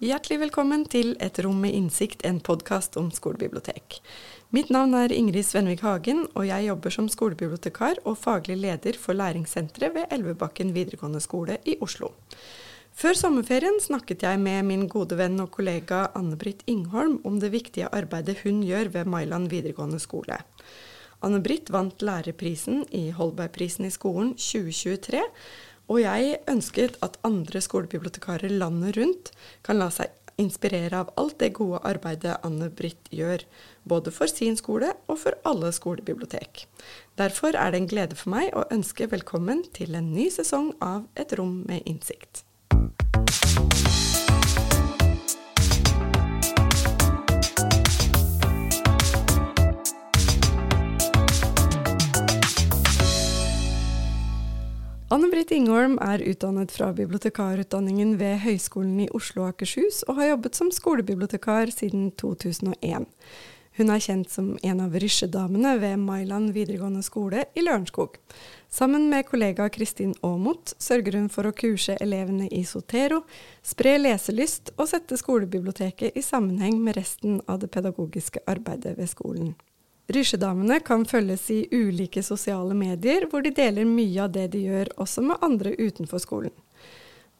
Hjertelig velkommen til Et rom med innsikt, en podkast om skolebibliotek. Mitt navn er Ingrid Svenvik Hagen, og jeg jobber som skolebibliotekar og faglig leder for læringssenteret ved Elvebakken videregående skole i Oslo. Før sommerferien snakket jeg med min gode venn og kollega Anne-Britt Ingholm om det viktige arbeidet hun gjør ved Mailand videregående skole. Anne-Britt vant lærerprisen i Holbergprisen i skolen 2023, og jeg ønsket at andre skolebibliotekarer landet rundt kan la seg inspirere av alt det gode arbeidet Anne-Britt gjør, både for sin skole og for alle skolebibliotek. Derfor er det en glede for meg å ønske velkommen til en ny sesong av Et rom med innsikt. Anne-Britt Ingholm er utdannet fra bibliotekarutdanningen ved Høgskolen i Oslo og Akershus, og har jobbet som skolebibliotekar siden 2001. Hun er kjent som en av rysjedamene ved Mailand videregående skole i Lørenskog. Sammen med kollega Kristin Aamodt sørger hun for å kurse elevene i Sotero, spre leselyst og sette skolebiblioteket i sammenheng med resten av det pedagogiske arbeidet ved skolen. Rysjedamene kan følges i ulike sosiale medier, hvor de deler mye av det de gjør, også med andre utenfor skolen.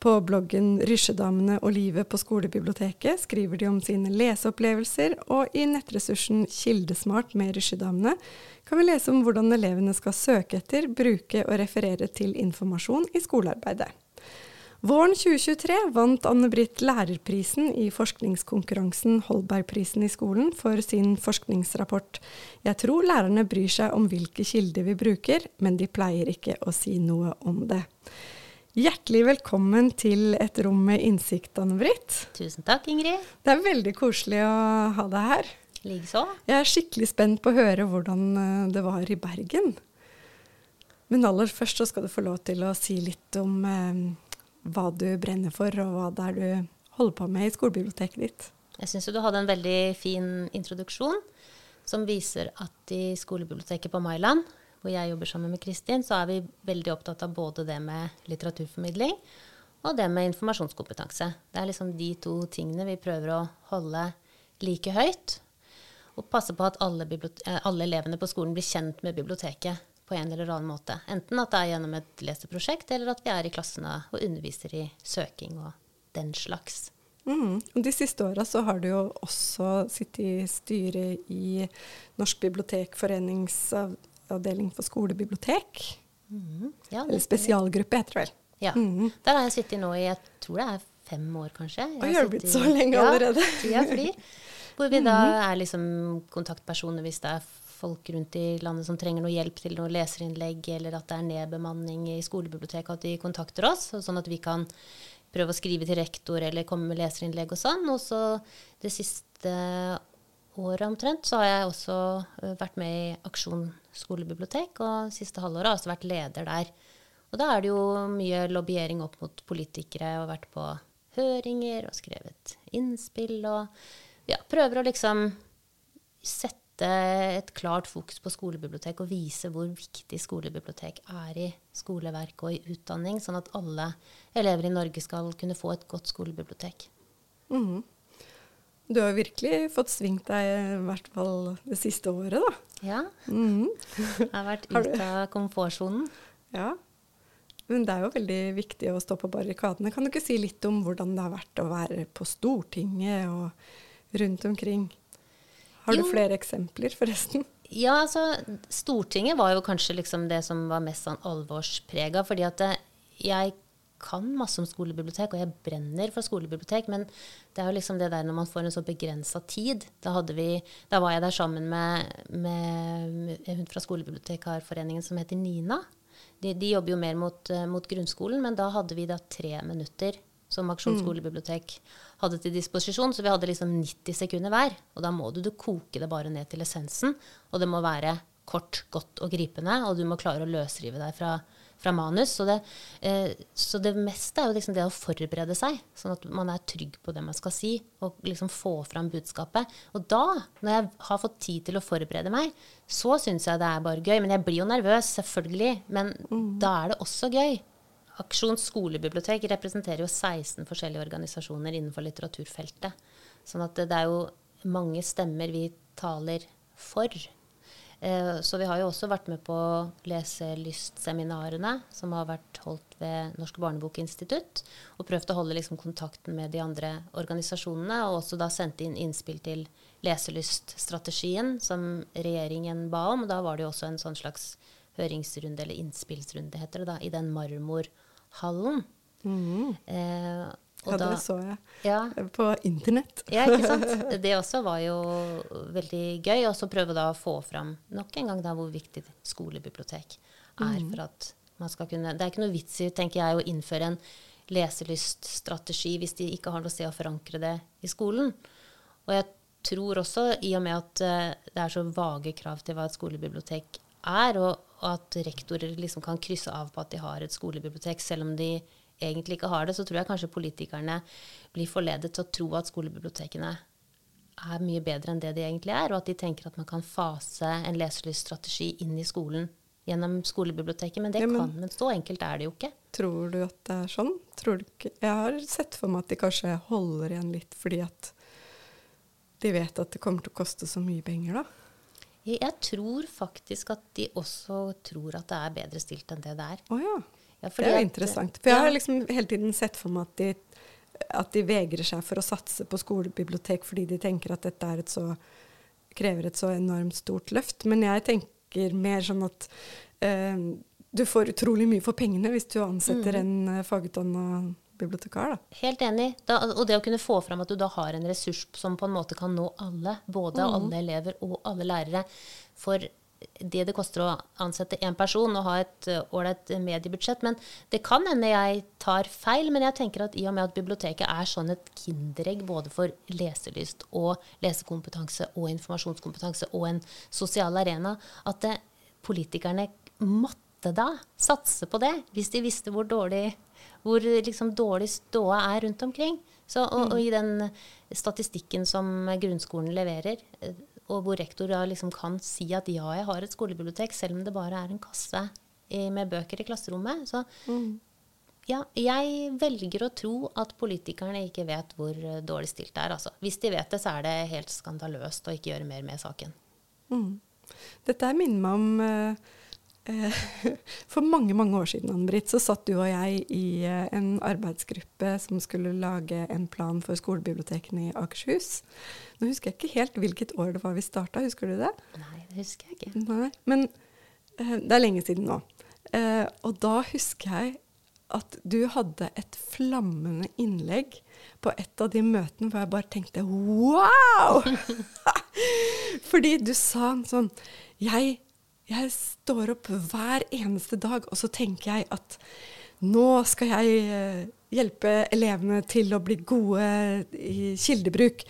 På bloggen Rysjedamene og livet på skolebiblioteket skriver de om sine leseopplevelser, og i nettressursen Kildesmart med Rysjedamene kan vi lese om hvordan elevene skal søke etter, bruke og referere til informasjon i skolearbeidet. Våren 2023 vant Anne-Britt lærerprisen i forskningskonkurransen Holbergprisen i skolen for sin forskningsrapport Jeg tror lærerne bryr seg om hvilke kilder vi bruker, men de pleier ikke å si noe om det. Hjertelig velkommen til Et rom med innsikt, Anne-Britt. Tusen takk, Ingrid. Det er veldig koselig å ha deg her. Likeså. Jeg er skikkelig spent på å høre hvordan eh, det var i Bergen. Men aller først så skal du få lov til å si litt om eh, hva du brenner for, og hva det er du holder på med i skolebiblioteket ditt. Jeg syns du hadde en veldig fin introduksjon som viser at i skolebiblioteket på Mailand, hvor jeg jobber sammen med Kristin, så er vi veldig opptatt av både det med litteraturformidling og det med informasjonskompetanse. Det er liksom de to tingene vi prøver å holde like høyt. Og passe på at alle, eh, alle elevene på skolen blir kjent med biblioteket på en eller annen måte. Enten at det er gjennom et leseprosjekt, eller at vi er i klassene og underviser i søking og den slags. Mm. De siste åra så har du jo også sittet i styret i Norsk bibliotekforeningsavdeling for skolebibliotek. Mm. Ja, eller spesialgruppe, heter det vel. Ja. Mm. Der har jeg sittet nå i jeg tror det er fem år, kanskje. Jeg og har det blitt så lenge allerede? Ja, flyr. Hvor vi da mm. er liksom kontaktpersoner hvis det er folk rundt i landet som trenger noe hjelp til noe leserinnlegg, eller at det er nedbemanning i skolebiblioteket, at de kontakter oss, sånn at vi kan prøve å skrive til rektor eller komme med leserinnlegg og sånn. Og så det siste året omtrent så har jeg også øh, vært med i Aksjon skolebibliotek, og siste halvåret har jeg også vært leder der. Og da er det jo mye lobbyering opp mot politikere, og vært på høringer og skrevet innspill og ja, prøver å liksom sette sette et klart fokus på skolebibliotek og vise hvor viktig skolebibliotek er i skoleverk og i utdanning, sånn at alle elever i Norge skal kunne få et godt skolebibliotek. Mm. Du har virkelig fått svingt deg i hvert fall det siste året, da. Ja. Mm. Jeg har vært ute av komfortsonen. Ja. Men det er jo veldig viktig å stå på barrikadene. Kan du ikke si litt om hvordan det har vært å være på Stortinget og rundt omkring? Har du jo. flere eksempler, forresten? Ja, altså Stortinget var jo kanskje liksom det som var mest sånn alvorsprega. Fordi at jeg kan masse om skolebibliotek, og jeg brenner for skolebibliotek. Men det er jo liksom det der når man får en så begrensa tid. Da, vi, da, var jeg der sammen med, med hun fra Skolebibliotekarforeningen som heter Nina. De, de jobber jo mer mot, mot, grunnskolen, men da hadde vi da tre minutter som aksjonsskolebibliotek hadde til disposisjon. Så vi hadde liksom 90 sekunder hver. Og da må du, du koke det bare ned til essensen. Og det må være kort, godt og gripende, og du må klare å løsrive deg fra, fra manus. Så det, eh, så det, meste er jo liksom det å forberede seg, sånn at man er trygg på det man skal si, og liksom få fram budskapet. Og da, når jeg har fått tid til å forberede meg, så syns jeg det er bare gøy. Men jeg blir jo nervøs, selvfølgelig. Men mm. da er det også gøy Aksjon skolebibliotek representerer jo 16 forskjellige organisasjoner innenfor litteraturfeltet. Sånn at det, er jo mange stemmer vi taler for. Eh, så vi har jo også vært med på leselystseminarene som har vært holdt ved Norsk barnebokinstitutt. Og prøvd å holde liksom kontakten med de andre organisasjonene. Og også da sendt inn innspill til leselyststrategien som regjeringen ba om. Og da var det jo også en sånn slags høringsrunde, eller innspillsrunde, heter det da, i den marmorhallen. Mm. Eh, ja, da, det så jeg ja, på internett. ja, ikke sant. Det også var jo veldig gøy. Og så prøve da å få fram nok en gang da hvor viktig skolebibliotek er for at man skal kunne Det er ikke noe vits i, tenker jeg, å innføre en leselyststrategi hvis de ikke har noe sted å forankre det i skolen. Og jeg tror også, i og med at eh, det er så vage krav til hva et skolebibliotek er, og, at rektorer liksom kan krysse av på at de har et skolebibliotek, selv om de egentlig ikke har det, så tror jeg kanskje politikerne blir forledet til å tro at skolebibliotekene er mye bedre enn det de egentlig er, og at de tenker at man kan fase en leselyststrategi inn i skolen gjennom skolebiblioteket. Men det Ja, men- kan, men så enkelt er det jo ikke. Tror du at det er sånn? Jeg har sett for meg at de kanskje holder igjen litt fordi at de vet at det kommer til å koste så mye penger, da. Jeg, tror faktisk at de også tror at det er bedre stilt enn det det er. Oh, ja. Ja, Det er jo interessant. For jeg har liksom hele tiden sett for meg at de, at de vegrer seg for å satse på skolebibliotek fordi de tenker at dette er et så, krever et så enormt stort løft. Men jeg tenker mer sånn at eh, du får utrolig mye for pengene hvis du ansetter Mm. en uh, fagutdanna bibliotekar. Da. Helt enig. Da, og det å kunne få fram at du da har en ressurs som på en måte kan nå alle, både Mm. alle elever og alle lærere, for det det koster å ansette én person og ha et eh, ålreit mediebudsjett. Men det kan hende jeg tar feil, men jeg tenker at i og med at biblioteket er sånn et kinderegg både for leselyst og lesekompetanse og informasjonskompetanse og en sosial arena, at det, politikerne måtte da satse på det, hvis de visste hvor dårlig, hvor liksom dårlig ståa er rundt omkring. Så, og, og i den statistikken som grunnskolen leverer, eh, og hvor rektor da liksom kan si at ja, jeg har et skolebibliotek, selv om det bare er en kasse med bøker i klasserommet. Så ja, jeg velger å tro at politikerne ikke vet hvor eh, dårlig stilt det er. Altså. Hvis de vet det, så er det helt skandaløst å ikke gjøre mer med saken. Mm. Dette minner meg om eh, For mange mange år siden Ann-Britt, så satt du og jeg i eh, en arbeidsgruppe som skulle lage en plan for skolebibliotekene i Akershus. Nå husker jeg ikke helt hvilket år det var vi starta, husker du det? Nei, det husker jeg ikke. Nei, Men eh, det er lenge siden nå. Eh, og da husker jeg at du hadde et flammende innlegg på et av de møtene hvor jeg bare tenkte wow! Fordi du sa sånn jeg, jeg står opp hver eneste dag, og så tenker jeg at nå skal jeg eh, hjelpe elevene til å bli gode i kildebruk.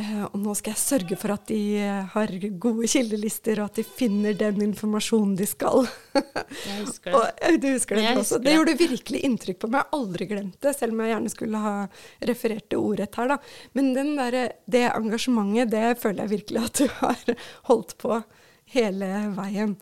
Eh, og nå skal jeg sørge for at de eh, har gode kildelister, og at de finner den informasjonen de skal. Jeg husker det. og, du husker det, Jeg også. husker Det det. gjorde virkelig inntrykk på meg. Jeg har aldri glemt det, selv om jeg gjerne skulle ha referert det ordrett her. Da. Men den der, det engasjementet, det føler jeg virkelig at du har holdt på hele veien.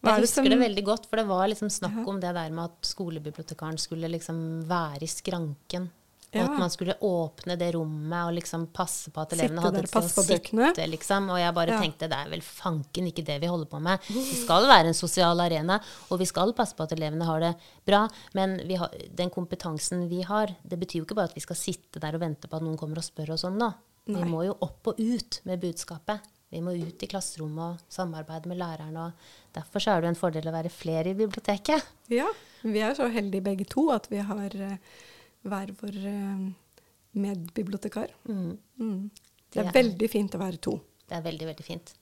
Hva Jeg husker som- det veldig godt, for det var liksom snakk Ja. om det der med at skolebibliotekaren skulle liksom være i skranken. Og Ja. at man skulle åpne det rommet og liksom passe på at elevene Sitte hadde et sted å sitte. Liksom. Og jeg bare Ja. tenkte det er vel fanken ikke det vi holder på med. Vi skal være en sosial arena, og vi skal passe på at elevene har det bra. Men vi har, den kompetansen vi har, det betyr jo ikke bare at vi skal sitte der og vente på at noen kommer og spør oss om noe. Vi må jo opp og ut med budskapet. Vi må ut i klasserommet og samarbeide med læreren. og Derfor så er det en fordel å være flere i biblioteket. Ja, vi er så heldige begge to at vi har eh, hver vår eh, medbibliotekar. Mm. Mm. Det er veldig fint å være to. Det er veldig, veldig fint.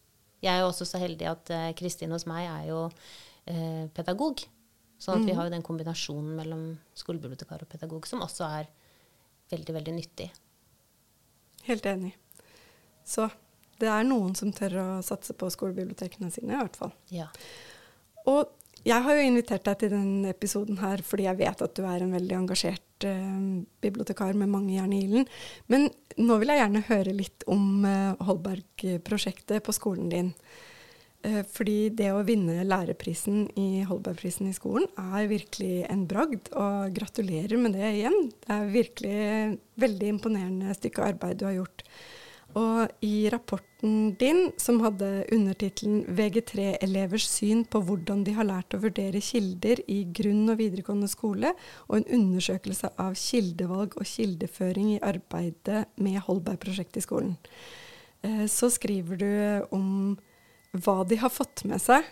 Jeg er jo også så heldig at eh, Kristin hos meg er jo eh, pedagog. Sånn at vi har jo den kombinasjonen mellom skolebibliotekar og pedagog som også er veldig, veldig nyttig. Helt enig. Så det er noen som tør å satse på skolebibliotekene sine, i hvert fall. Ja. Og jeg har jo invitert deg til denne episoden her fordi jeg vet at du er en veldig engasjert eh, bibliotekar med mange jern i ilden. Men nå vil jeg gjerne høre litt om eh, Holberg-prosjektet på skolen din. Eh, fordi det å vinne lærerprisen i Holbergprisen i skolen er virkelig en bragd. Og gratulerer med det igjen. Det er virkelig veldig imponerende stykke arbeid du har gjort. Og i rapporten din, som hadde undertittelen 'VG3-elevers syn på hvordan de har lært å vurdere kilder i grunn- og videregående skole', og en undersøkelse av kildevalg og kildeføring i arbeidet med Holberg-prosjektet i skolen, eh, så skriver du om hva de har fått med seg.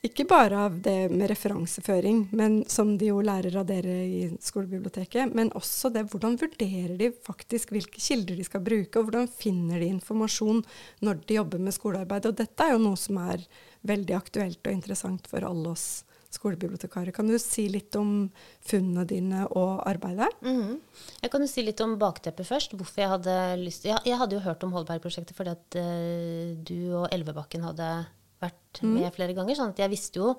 Ikke bare av det med referanseføring, men som de jo lærer av dere i skolebiblioteket, men også det hvordan vurderer de faktisk hvilke kilder de skal bruke, og hvordan finner de informasjon når de jobber med skolearbeid. Og dette er jo noe som er veldig aktuelt og interessant for alle oss skolebibliotekarer. Kan du si litt om funnene dine og arbeidet? Mm -hmm. Jeg kan jo si litt om bakteppet først. Hvorfor jeg hadde lyst Jeg, jeg hadde jo hørt om Holberg-prosjektet fordi at uh, du og Elvebakken hadde vært mm. med flere ganger. sånn at jeg visste jo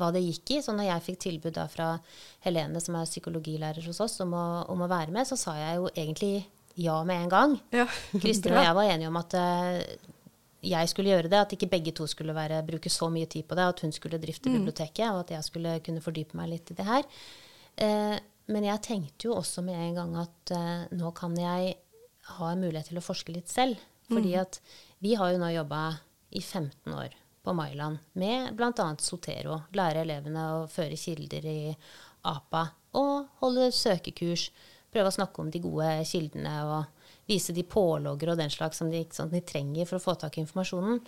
hva det gikk i. Så når jeg fikk tilbud da fra Helene, som er psykologilærer hos oss, om å, om å være med, så sa jeg jo egentlig ja med en gang. Ja, Kristin og jeg var enige om at uh, jeg skulle gjøre det, at ikke begge to skulle være, bruke så mye tid på det, at hun skulle drifte mm. biblioteket, og at jeg skulle kunne fordype meg litt i det her. Uh, men jeg tenkte jo også med en gang at uh, nå kan jeg ha en mulighet til å forske litt selv. Fordi mm. at vi har jo nå jobba i 15 år på Mailand med bl.a. Sotero. Lære elevene å føre kilder i APA og holde søkekurs. Prøve å snakke om de gode kildene og vise de pålogger og den slags som de, sånn, de, trenger for å få tak i informasjonen.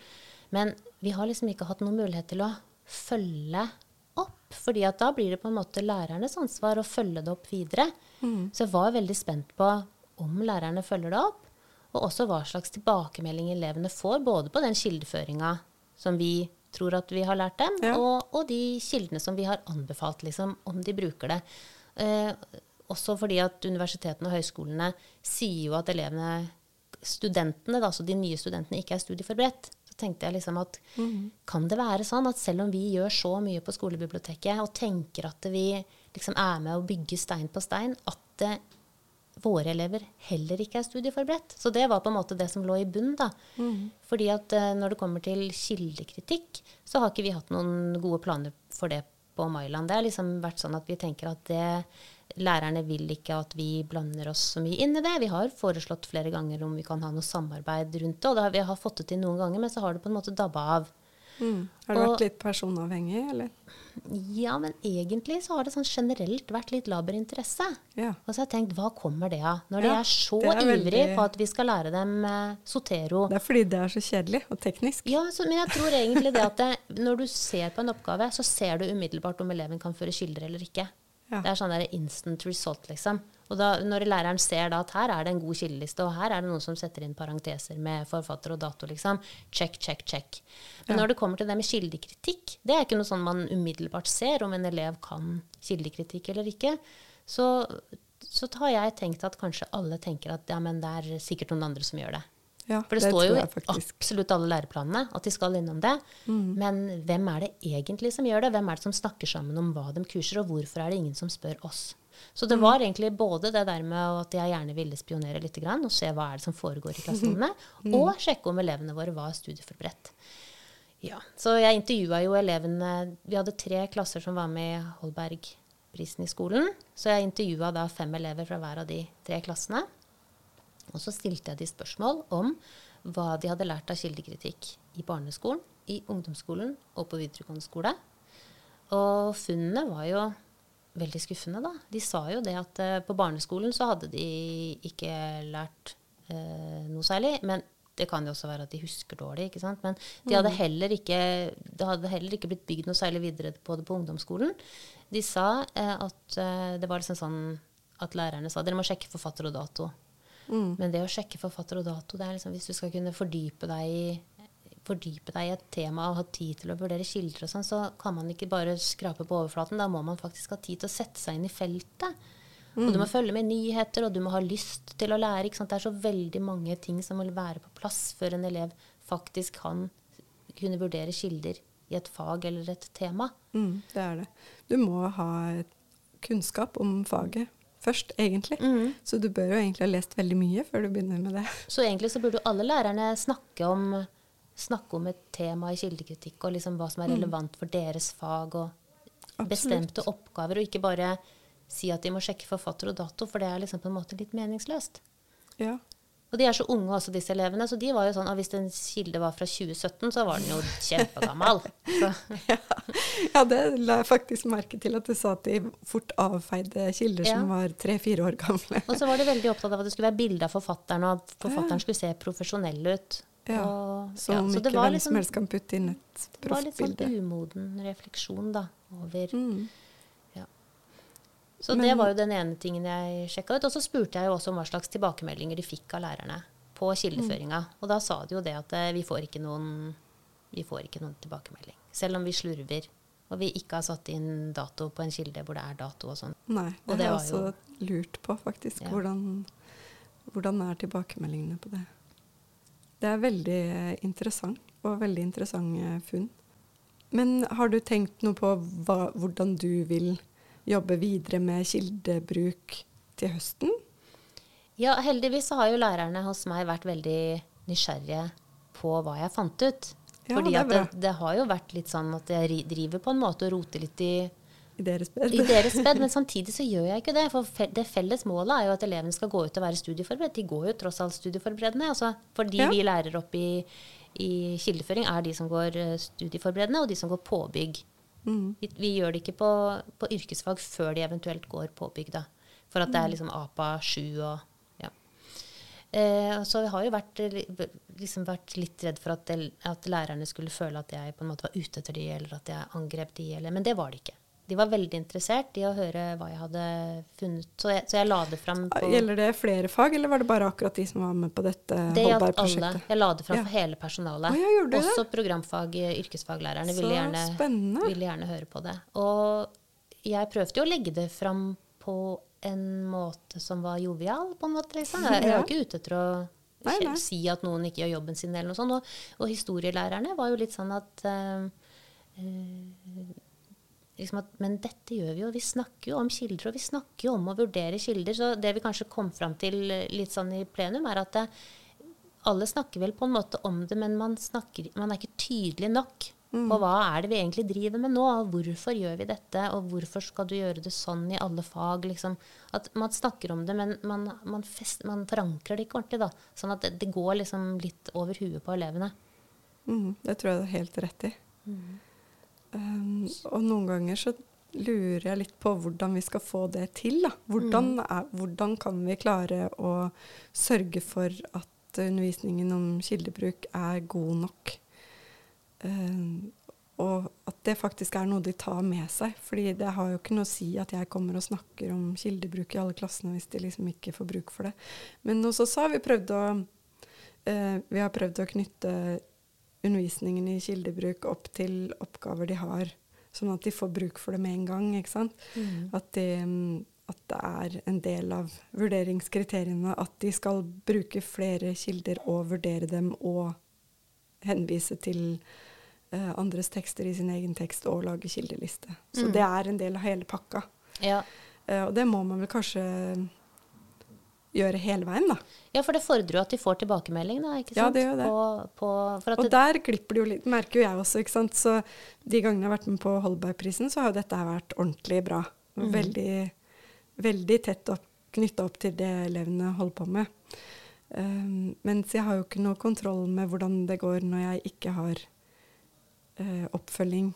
Men vi har liksom ikke hatt noen mulighet til å følge opp. fordi at da blir det på en måte lærernes ansvar å følge det opp videre. Mm. Så jeg var veldig spent på om lærerne følger det opp, og også hva slags tilbakemelding elevene får, både på den kildeføringa som vi tror at vi har lært dem, ja. og, og, de kildene som vi har anbefalt, liksom, om de bruker det. Eh, også fordi at universitetene og høyskolene sier jo at elevene, studentene, altså de nye studentene, ikke er studieforberedt. Så tenkte jeg liksom at mm. kan det være sånn at selv om vi gjør så mye på skolebiblioteket og tenker at vi liksom er med å bygge stein på stein, at det, våre elever heller ikke er studieforberedt. Så det var på en måte det som lå i bunnen. da. Mm. Fordi at uh, når det kommer til kildekritikk, så har ikke vi hatt noen gode planer for det på Mailand. Det har liksom vært sånn at vi tenker at det Lærerne vil ikke at vi blander oss så mye inn i det. Vi har foreslått flere ganger om vi kan ha noe samarbeid rundt det, og det har vi har fått det til noen ganger, men så har det på en måte dabba av. Mm. Har du og, vært litt personavhengig, eller? Ja, men egentlig så har det sånn generelt vært litt laber interesse. Ja. Og så har jeg tenkt, hva kommer det av? Når ja, de er så er veldig... på at vi skal lære dem uh, Sotero. Det er fordi det er så kjedelig og teknisk. Ja, så, men jeg tror egentlig det at det, når du ser på en oppgave, så ser du umiddelbart om eleven kan føre kilder eller ikke. Ja. Det er sånn der instant result, liksom. Og da, når læreren ser da at her er det en god kildeliste, og her er det noen som setter inn parenteser med forfatter og dato, liksom. Check, check, check. Men ja. når det kommer til det med kildekritikk, det er ikke noe sånn man umiddelbart ser om en elev kan kildekritikk eller ikke. Så, så har jeg tenkt at kanskje alle tenker at ja, men det er sikkert noen andre som gjør det. Ja, For det, det står jo i absolutt alle læreplanene at de skal innom det. Mm. Men hvem er det egentlig som gjør det? Hvem er det som snakker sammen om hva de kurser, og hvorfor er det ingen som spør oss? Så det mm. var egentlig både det der med at jeg gjerne ville spionere litt og se hva er det som foregår i klasserommene, mm. og sjekke om elevene våre var studieforberedt. Ja, Så jeg intervjua jo elevene Vi hadde tre klasser som var med i Holbergprisen i skolen. Så jeg intervjua da fem elever fra hver av de tre klassene. Og så stilte jeg de spørsmål om hva de hadde lært av kildekritikk i barneskolen, i ungdomsskolen og på videregående skole. Og funnene var jo veldig skuffende, da. De sa jo det at eh, på barneskolen så hadde de ikke lært eh, noe særlig. Men det kan jo også være at de husker dårlig. ikke sant? Men de hadde mm. heller ikke, det hadde heller ikke blitt bygd noe særlig videre på det på ungdomsskolen. De sa eh, at det var liksom sånn at lærerne sa dere må sjekke forfatter og dato. Mm. Men det å sjekke forfatter og dato, det er liksom hvis du skal kunne fordype deg i fordype deg i et tema og ha tid til å vurdere kilder, og sånn, så kan man ikke bare skrape på overflaten. Da må man faktisk ha tid til å sette seg inn i feltet. Mm. Og du må mm. følge med nyheter, og du må ha lyst til å lære. Det er så veldig mange ting som må være på plass før en elev faktisk kan kunne vurdere kilder i et fag eller et tema. Mm, det er det. Du må ha kunnskap om faget først, egentlig. Mm. Så du bør jo egentlig ha lest veldig mye før du begynner med det. Så egentlig så burde alle lærerne snakke om snakke om et tema i kildekritikk, og liksom hva som er Mm. relevant for deres fag, og Absolutt. bestemte oppgaver, og ikke bare si at de må sjekke forfatter og dato, for det er liksom på en måte litt meningsløst. Ja. Og de er så unge også, disse elevene, så de var jo sånn at hvis en kilde var fra 2017, så var den jo kjempegammal. Så, ja, det la jeg faktisk merke til at du sa at de fort avfeide kilder Ja. som var tre-fire år gamle. og så var de veldig opptatt av at det skulle være bilde av forfatteren, og at forfatteren skulle se profesjonell ut. Ja, Og, Som ja, om så det ikke var hvem liksom- som helst kan putte inn et Det var litt sånn umoden refleksjon da, over Mm. Så Men- det var jo den ene tingen jeg sjekka ut. Og så spurte jeg jo også om hva slags tilbakemeldinger de fikk av lærerne på kildeføringa. Mm. Og da sa de jo det at eh, vi får noen, vi får ikke noen tilbakemelding. Selv om vi slurver. Og vi ikke har satt inn dato på en kilde hvor det er dato og sånn. Nei, det, Og det har jeg også også lurt på, faktisk. Ja. Hvordan, hvordan er tilbakemeldingene på det? Det er veldig eh, interessant, og veldig interessante funn. Men har du tenkt noe på hva, hvordan du vil jobbe videre med kildebruk til høsten? Ja, heldigvis har jo lærerne hos meg vært veldig nysgjerrige på hva jeg fant ut. Ja, Fordi det det, det har jo vært litt sånn at jeg driver på en måte og roter litt i I deres bed? i deres bed, men samtidig så gjør jeg ikke det. For det felles målet er jo at elevene skal gå ut og være studieforberedt. De går jo tross alt studieforberedende. Altså, for de Ja. vi lærer opp i, i kildeføring, er de som går eh, studieforberedende, og de som går påbygg. Mm. Vi, vi gjør det ikke på, på yrkesfag før de eventuelt går påbygg, da. For at det er liksom APA 7 og ja. Eh, så jeg har jo vært, eh, liksom vært litt redd for at, det, at lærerne skulle føle at jeg på en måte var ute etter de, eller at jeg angrep de, eller, men det var det ikke. De var veldig interessert i å høre hva jeg hadde funnet, så jeg, så jeg la det fram på Gjelder det flere fag, eller var det bare akkurat de som var med på dette det gjaldt alle. Holberg-prosjektet? Jeg la det fram Ja. for hele personalet. Å, ja, gjorde det? Også programfag, eh, yrkesfaglærerne ville gjerne, ville gjerne høre på det. Og jeg prøvde jo å legge det fram på en måte som var jovial, på en måte. Liksom. Jeg, jeg var ikke ute etter å Nei, nei. si at noen ikke gjør jobben sin, eller noe sånt. Og, og historielærerne var jo litt sånn at uh, eh, liksom at, Men dette gjør vi jo. Vi snakker jo om kilder, og vi snakker jo om å vurdere kilder. Så det vi kanskje kom fram til eh, litt sånn i plenum, er at det, alle snakker vel på en måte om det, men man, snakker, man er ikke tydelig nok på hva er det vi egentlig driver med nå. og Hvorfor gjør vi dette, og hvorfor skal du gjøre det sånn i alle fag? Liksom. At man snakker om det, men man, man, fest, man forankrer det ikke ordentlig. da. Sånn at det, det går liksom litt over huet på elevene. Mm, det tror jeg du har helt rett i. Um, og noen ganger så lurer jeg litt på hvordan vi skal få det til. Da. Hvordan, er, hvordan kan vi klare å sørge for at undervisningen om kildebruk er god nok? Um, og at det faktisk er noe de tar med seg. fordi det har jo ikke noe å si at jeg kommer og snakker om kildebruk i alle klassene hvis de liksom ikke får bruk for det. Men hos oss har vi prøvd å eh, vi har prøvd å knytte undervisningen i kildebruk opp til oppgaver de har, sånn at de får bruk for det med en gang. ikke sant? At, de, mm, at det er en del av vurderingskriteriene at de skal bruke flere kilder og vurdere dem og henvise til uh, andres tekster i sin egen tekst og lage kildeliste. Så Mm. det er en del av hele pakka. Ja. Uh, og det må man vel kanskje gjøre hele veien, da. ja, for det fordrer jo at de får tilbakemelding, da. ikke sant? Ja, det gjør det. På, på, for at Og der glipper det jo litt, merker jo jeg også. ikke sant? Så de gangene jeg har vært med på Holbergprisen, så har jo dette vært ordentlig bra. Mm. Veldig, veldig tett opp, knytta opp til det elevene holder på med. Um, mens jeg har jo ikke noe kontroll med hvordan det går når jeg ikke har uh, oppfølging.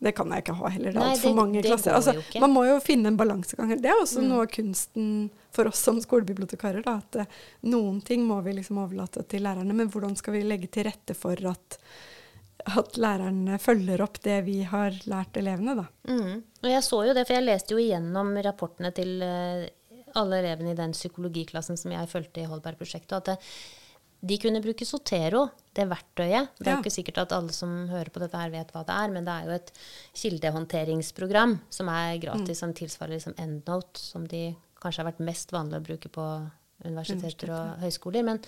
Det kan jeg ikke ha heller. Det er altfor mange det klasser. Altså, man må jo finne en balansegang. Det er også Mm. noe av kunsten for oss som skolebibliotekarer. Da, at eh, noen ting må vi liksom overlate til lærerne, men hvordan skal vi legge til rette for at, at lærerne følger opp det vi har lært elevene, da. Mm. Og jeg så jo det, for jeg leste jo igjennom rapportene til eh, alle elevene i den psykologiklassen som jeg fulgte i Holberg-prosjektet, at det, de kunne bruke Sotero, det verktøyet. Det er Ja. jo ikke sikkert at alle som hører på dette her vet hva det er, men det er jo et kildehåndteringsprogram som er gratis, som tilsvarer liksom EndNote, som de kanskje har vært mest vanlig å bruke på universiteter og høyskoler, men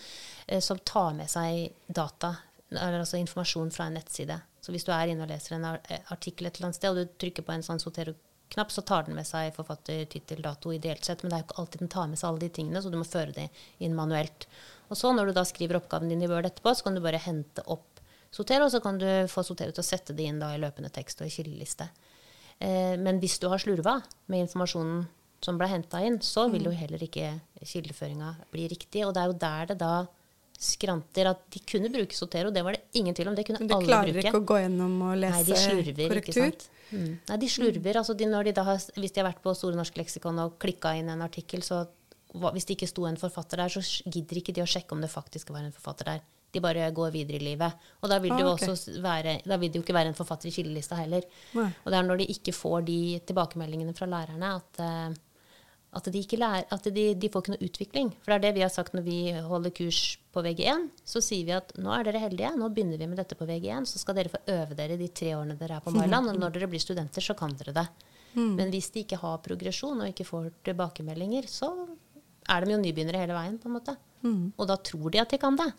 eh, som tar med seg data, eller altså informasjon fra en nettside. Så hvis du er inne og leser en eh, artikkel et eller annet sted, og du trykker på en sånn Sotero-knapp, så tar den med seg forfatter, tittel, dato ideelt sett, men det er jo ikke alltid den tar med seg alle de tingene, så du må føre det inn manuelt. Og så når du da skriver oppgaven din i Word etterpå, så kan du bare hente opp Sotero, så kan du få Sotero til å sette det inn da i løpende tekst og i kildeliste. Eh, men hvis du har slurva med informasjonen som ble henta inn, så vil jo heller ikke kildeføringa bli riktig. Og det er jo der det da skranter at de kunne bruke Sotero. Det var det ingen tvil om. Det kunne alle Men de alle klarer bruke. ikke å gå gjennom og lese Nei, de slurver, korrektur? Mm. Nei, de slurver. Altså de, de har, hvis de har vært på Store norske leksikon og klikka inn en artikkel, så hvis det ikke sto en forfatter der, så gidder ikke de å sjekke om det faktisk var en forfatter der. De bare går videre i livet. Og da vil det jo Ah, okay. være, vil det jo ikke være en forfatter i kildelista heller. Nei. Og det er når de ikke får de tilbakemeldingene fra lærerne, at, eh, at, de, ikke lærer, at de, de får ikke noe utvikling. For det er det vi har sagt når vi holder kurs på VG1. Så sier vi at nå er dere heldige, nå begynner vi med dette på VG1. Så skal dere få øve dere de tre årene dere er på Mailand. Og når dere blir studenter, så kan dere det. Men hvis de ikke har progresjon og ikke får tilbakemeldinger, så er de jo nybegynnere hele veien, på en måte. Og da tror de at de kan det.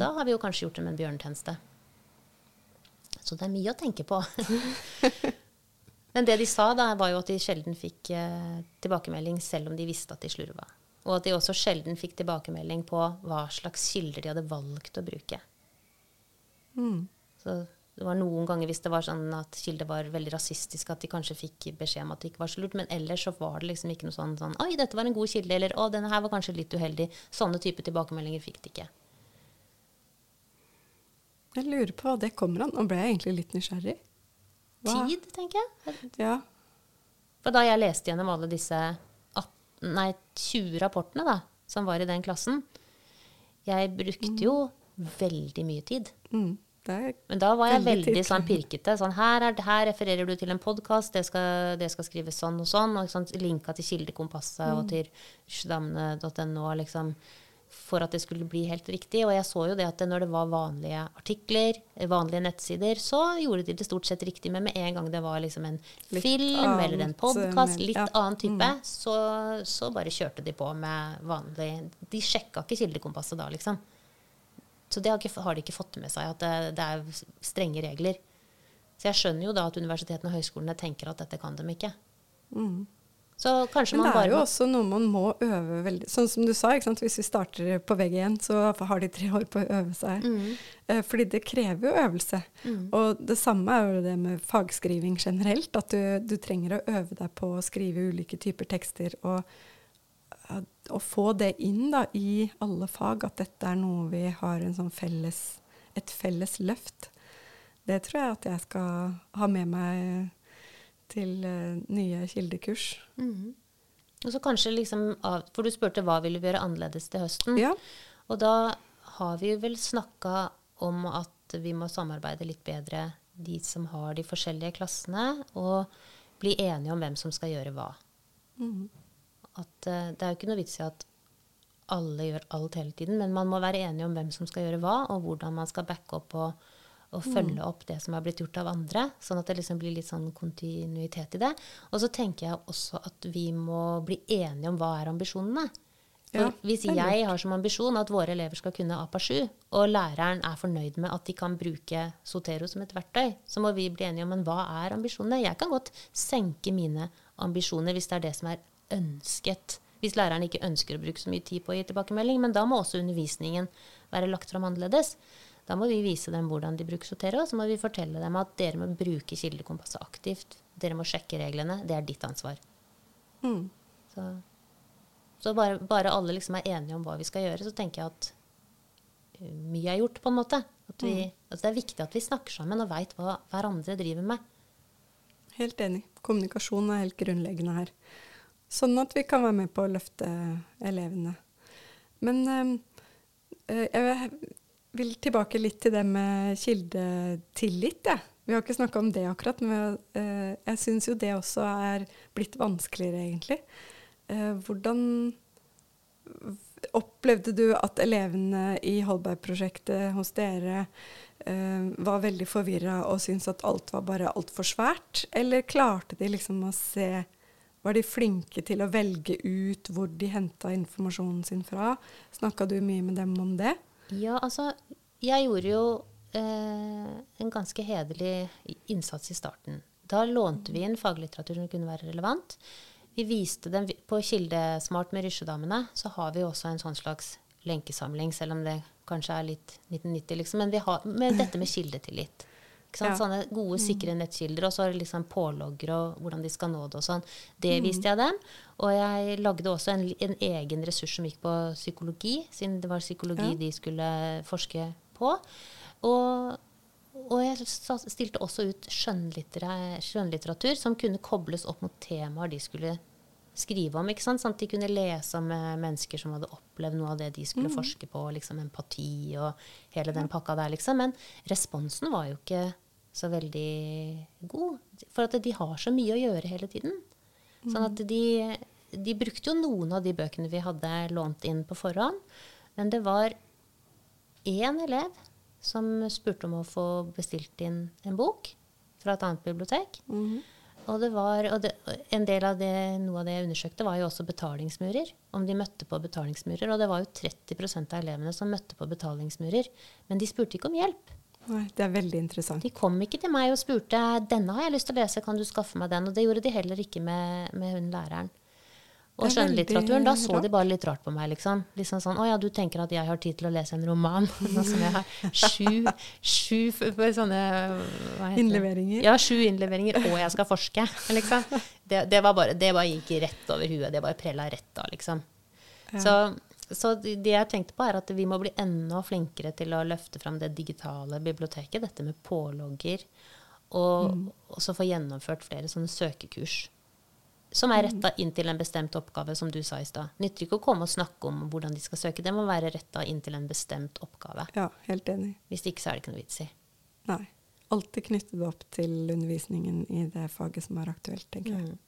Da har vi jo kanskje gjort dem en bjørnetjeneste. Så det er mye å tenke på. Men det de sa, da, var jo at de sjelden fikk eh, tilbakemelding selv om de visste at de slurva. Og at de også sjelden fikk tilbakemelding på hva slags kilder de hadde valgt å bruke. Mm. Så det var noen ganger hvis det var sånn at kilder var veldig rasistiske, at de kanskje fikk beskjed om at det ikke var så lurt. Men ellers så var det liksom ikke noe sånn, sånn Oi, dette var en god kilde. Eller å, denne her var kanskje litt uheldig. Sånne type tilbakemeldinger fikk de ikke. Jeg lurer på hva det kommer an. Nå ble jeg egentlig litt nysgjerrig. Hva- Tid, tenker jeg. Ja. For da jeg leste gjennom alle disse 18, nei, 20 rapportene da, som var i den klassen Jeg brukte jo veldig mye tid. Mm. Men da var jeg Veldig veldig sånn pirkete. Sånn, her, er, her refererer du til en podkast, det, det skal skrives sånn og sånn. Og sånn, linka til Kildekompasset og til sjdamne.no. liksom, for at det skulle bli helt riktig. Og jeg så jo det at når det var vanlige artikler, vanlige nettsider, så gjorde de det stort sett riktig. Men med en gang det var liksom en Litt film eller en annet, podkast, litt ja. annen type, så, så bare kjørte de på med vanlig De sjekka ikke Kildekompasset da, liksom. Så det har, ikke, har de ikke fått med seg, at det, det er strenge regler. Så jeg skjønner jo da at universitetene og høyskolene tenker at dette kan de ikke. Mm. Så kanskje Men det er jo også noe man må øve veldig Sånn som du sa, hvis vi starter på VG1, så har de tre år på å øve seg. Mm. Eh, Fordi det krever jo øvelse. Og det samme er jo det med fagskriving generelt. At du, du trenger å øve deg på å skrive ulike typer tekster. Og å få det inn da, i alle fag, at dette er noe vi har en sånn felles, et felles løft. Det tror jeg at jeg skal ha med meg til uh, nye kildekurs. Mhm. Og så kanskje liksom For du spurte hva vil vi gjøre annerledes til høsten. Ja. Og da har vi vel snakka om at vi må samarbeide litt bedre, de som har de forskjellige klassene, og bli enige om hvem som skal gjøre hva. Mhm. At eh, Det er jo ikke noe vits i at alle gjør alt hele tiden, men man må være enige om hvem som skal gjøre hva, og hvordan man skal backe opp og, og følge opp det som er blitt gjort av andre. Sånn at det liksom blir litt sånn kontinuitet i det. Og så tenker jeg også at vi må bli enige om hva er ambisjonene. Ja, hvis jeg har som ambisjon at våre elever skal kunne APA7, og læreren er fornøyd med at de kan bruke Sotero som et verktøy, så må vi bli enige om men hva er ambisjonene. Jeg kan godt senke mine ambisjoner hvis det er det som er ønsket. Hvis læreren ikke ønsker å bruke så mye tid på å gi tilbakemelding. Men da må også undervisningen være lagt fram annerledes. Da må vi vise dem hvordan de bruker Sotero, og så må vi fortelle dem at dere må bruke kildekompasset aktivt. Dere må sjekke reglene. Det er ditt ansvar. Mm. Så, så bare, bare alle liksom er enige om hva vi skal gjøre, så tenker jeg at uh, mye er gjort, på en måte. At vi, altså det er viktig at vi snakker sammen og veit hva hverandre driver med. Helt enig. Kommunikasjon er helt grunnleggende her. Sånn at vi kan være med på å løfte elevene. Men eh, jeg vil tilbake litt til det med kildetillit. jeg. Vi har ikke snakka om det akkurat, men eh, jeg syns jo det også er blitt vanskeligere, egentlig. Eh, hvordan opplevde du at elevene i Holberg-prosjektet hos dere eh, var veldig forvirra og syntes at alt var bare altfor svært? Eller klarte de liksom å se Var de flinke til å velge ut hvor de henta informasjonen sin fra? Snakka du mye med dem om det? Ja, altså, jeg gjorde jo eh, en ganske hederlig innsats i starten. Da lånte vi inn faglitteratur som kunne være relevant. Vi viste dem På Kildesmart med Rysjedamene så har vi også en sånn slags lenkesamling, selv om det kanskje er litt 1990, liksom. Men har med dette med kildetillit. Ja. Sånne gode, sikre nettkilder, og så liksom pålogger og hvordan de skal nå det og sånn. Det viste jeg dem. Og jeg lagde også en, en egen ressurs som gikk på psykologi, siden det var psykologi Ja. de skulle forske på. Og, og jeg stilte også ut skjønnlitteratur som kunne kobles opp mot temaer de skulle skrive om. ikke sant? Sånn at de kunne lese om eh, mennesker som hadde opplevd noe av det de skulle forske på. liksom Empati og hele den pakka der, liksom. Men responsen var jo ikke så veldig god. For at de har så mye å gjøre hele tiden. Sånn at de, de brukte jo noen av de bøkene vi hadde lånt inn på forhånd. Men det var én elev som spurte om å få bestilt inn en bok fra et annet bibliotek. Mhm. Og, det var, og det, en del av det, noe av det jeg undersøkte, var jo også betalingsmurer. Om de møtte på betalingsmurer. Og det var jo 30% av elevene som møtte på betalingsmurer. Men de spurte ikke om hjelp. Nei, det er veldig interessant. De kom ikke til meg og spurte denne har jeg lyst til å lese, kan du skaffe meg den? Og det gjorde de heller ikke med, med hun læreren. Og er skjønnlitteraturen, da så de bare litt rart på meg, liksom. Liksom sånn Å ja, du tenker at jeg har tid til å lese en roman? Nå som jeg har sju, sju sånne heter det? Innleveringer. Ja, sju innleveringer, og jeg skal forske, liksom. Det, det, var bare, det bare gikk rett over huet. Det bare prella rett av, liksom. Ja. Så, så det det jeg tenkte på, er at vi må bli enda flinkere til å løfte fram det digitale biblioteket, dette med pålogger, og Mm. også få gjennomført flere sånne søkekurs. Som er retta inn til en bestemt oppgave, som du sa i stad. Nytter ikke å komme og snakke om hvordan de skal søke, det må være retta inn til en bestemt oppgave. Ja, helt enig. Hvis ikke, så er det ikke noe vits i. Nei. Alltid knytte det opp til undervisningen i det faget som er aktuelt, tenker jeg. Mm.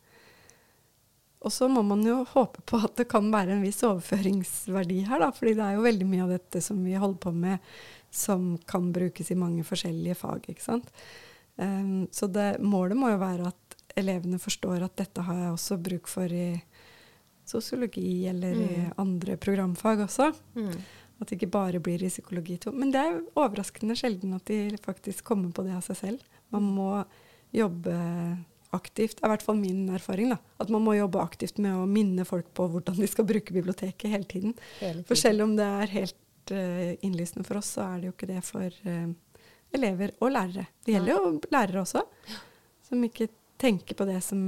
Og så må man jo håpe på at det kan være en viss overføringsverdi her, da. Fordi det er jo veldig mye av dette som vi holder på med, som kan brukes i mange forskjellige fag, ikke sant. Um, så det, målet må jo være at elevene forstår at dette har jeg også bruk for i sosiologi eller i Mm. andre programfag også. Mm. At det ikke bare blir i psykologi to. Men det er overraskende sjelden at de faktisk kommer på det av seg selv. Man må jobbe aktivt, er i hvert fall min erfaring, da. At man må jobbe aktivt med å minne folk på hvordan de skal bruke biblioteket hele tiden. Hele For selv om det er helt uh, innlysende for oss, så er det jo ikke det for uh, elever og lærere. Det gjelder jo lærere også, som ikke tenker på det som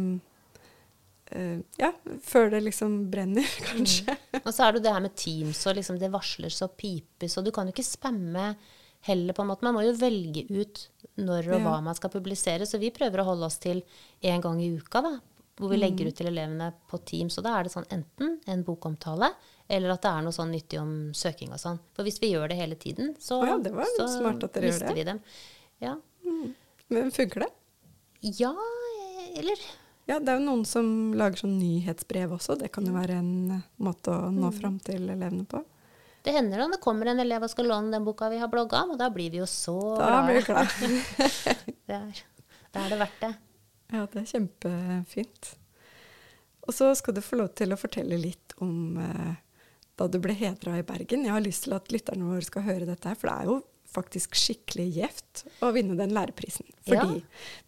uh, Ja, før det liksom brenner, kanskje. Og så er det jo det her med Teams, og liksom det varsles og pipes, og du kan jo ikke spamme heller, på en måte. Man må jo velge ut når og Ja. hva man skal publisere, så vi prøver å holde oss til én gang i uka, da. Hvor vi Mm. legger ut til elevene på Teams. Og da er det sånn enten en bokomtale, eller at det er noe sånn nyttig om søking og sånn. For hvis vi gjør det hele tiden, så, oh ja, det var så smart at dere gjør det. vi dem. Ja. Men funker det? ja, eller Ja, det er jo noen som lager sånn nyhetsbrev også. Det kan jo være en eh, måte å nå fram til elevene på. Det hender da det kommer en elev og skal låne den boka vi har blogga om, og da blir vi jo så Da blir glade. du glad. Det er, da er det verdt det. Ja, det er kjempefint. Og så skal du få lov til å fortelle litt om eh, da du ble hedra i Bergen. Jeg har lyst til at lytterne våre skal høre dette her, for det er jo faktisk skikkelig gjevt å vinne den læreprisen. Fordi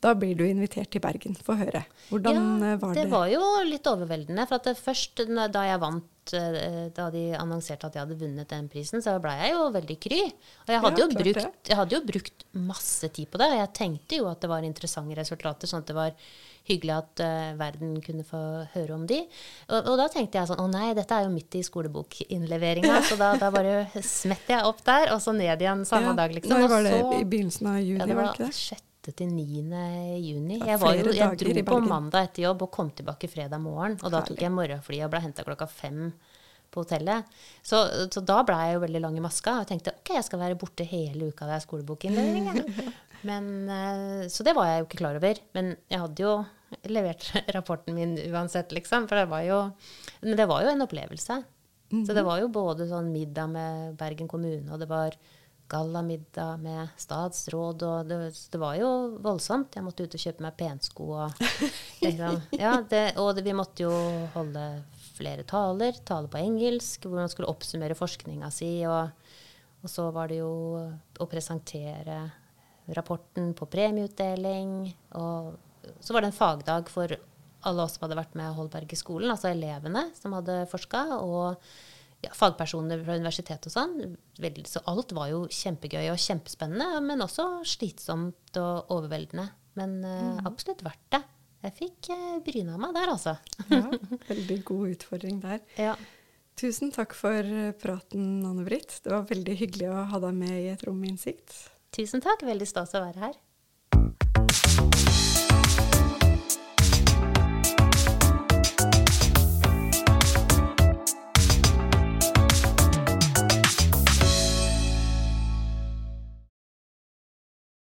da blir du invitert til Bergen. Få høre. Hvordan ja, eh, var det? det var jo litt overveldende. For at først da jeg vant, eh, da de annonserte at jeg hadde vunnet den prisen, så ble jeg jo veldig kry. Og jeg hadde, Ja, jo, brukt, jeg hadde jo brukt masse tid på det. Og jeg tenkte jo at det var interessante resultater, sånn at det var hyggelig at uh, verden kunne få høre om de. Og, og da tenkte jeg sånn Å nei, dette er jo midt i skolebokinnleveringa. så da, da bare smetter jeg opp der, og så ned igjen samme Ja, dag, liksom. Når var det? I begynnelsen av juni, ja, det var var det ikke det? 6. til 9. juni. Jeg, var jo, jeg dro på mandag etter jobb og kom tilbake fredag morgen. Og da tok jeg morgenflyet og ble henta klokka fem på hotellet. Så, så da ble jeg jo veldig lang i maska og tenkte ok, jeg skal være borte hele uka det er skolebokinnlevering. Men, eh, så det var jeg jo ikke klar over. Men jeg hadde jo levert rapporten min uansett, liksom. For det var jo Men det var jo en opplevelse. Så det var jo både sånn middag med Bergen kommune, og det var gallamiddag med statsråd, og det, det var jo voldsomt. Jeg måtte ut og kjøpe meg pensko og liksom. Ja, det, og det, vi måtte jo holde flere taler, tale på engelsk, hvor man skulle oppsummere forskninga si, og, og så var det jo å presentere rapporten på premieutdeling, og så var det en fagdag for alle oss som hadde vært med Holberg i skolen, altså elevene som hadde forska, og ja, fagpersoner fra universitetet og sånn. Så alt var jo kjempegøy og kjempespennende, men også slitsomt og overveldende. Men uh, absolutt verdt det. Jeg fikk uh, bryna meg der, altså. ja, veldig god utfordring der. Ja. Tusen takk for praten, Anne Britt. Det var veldig hyggelig å ha deg med i et rom med innsikt. Tusen takk. Veldig stas å være her.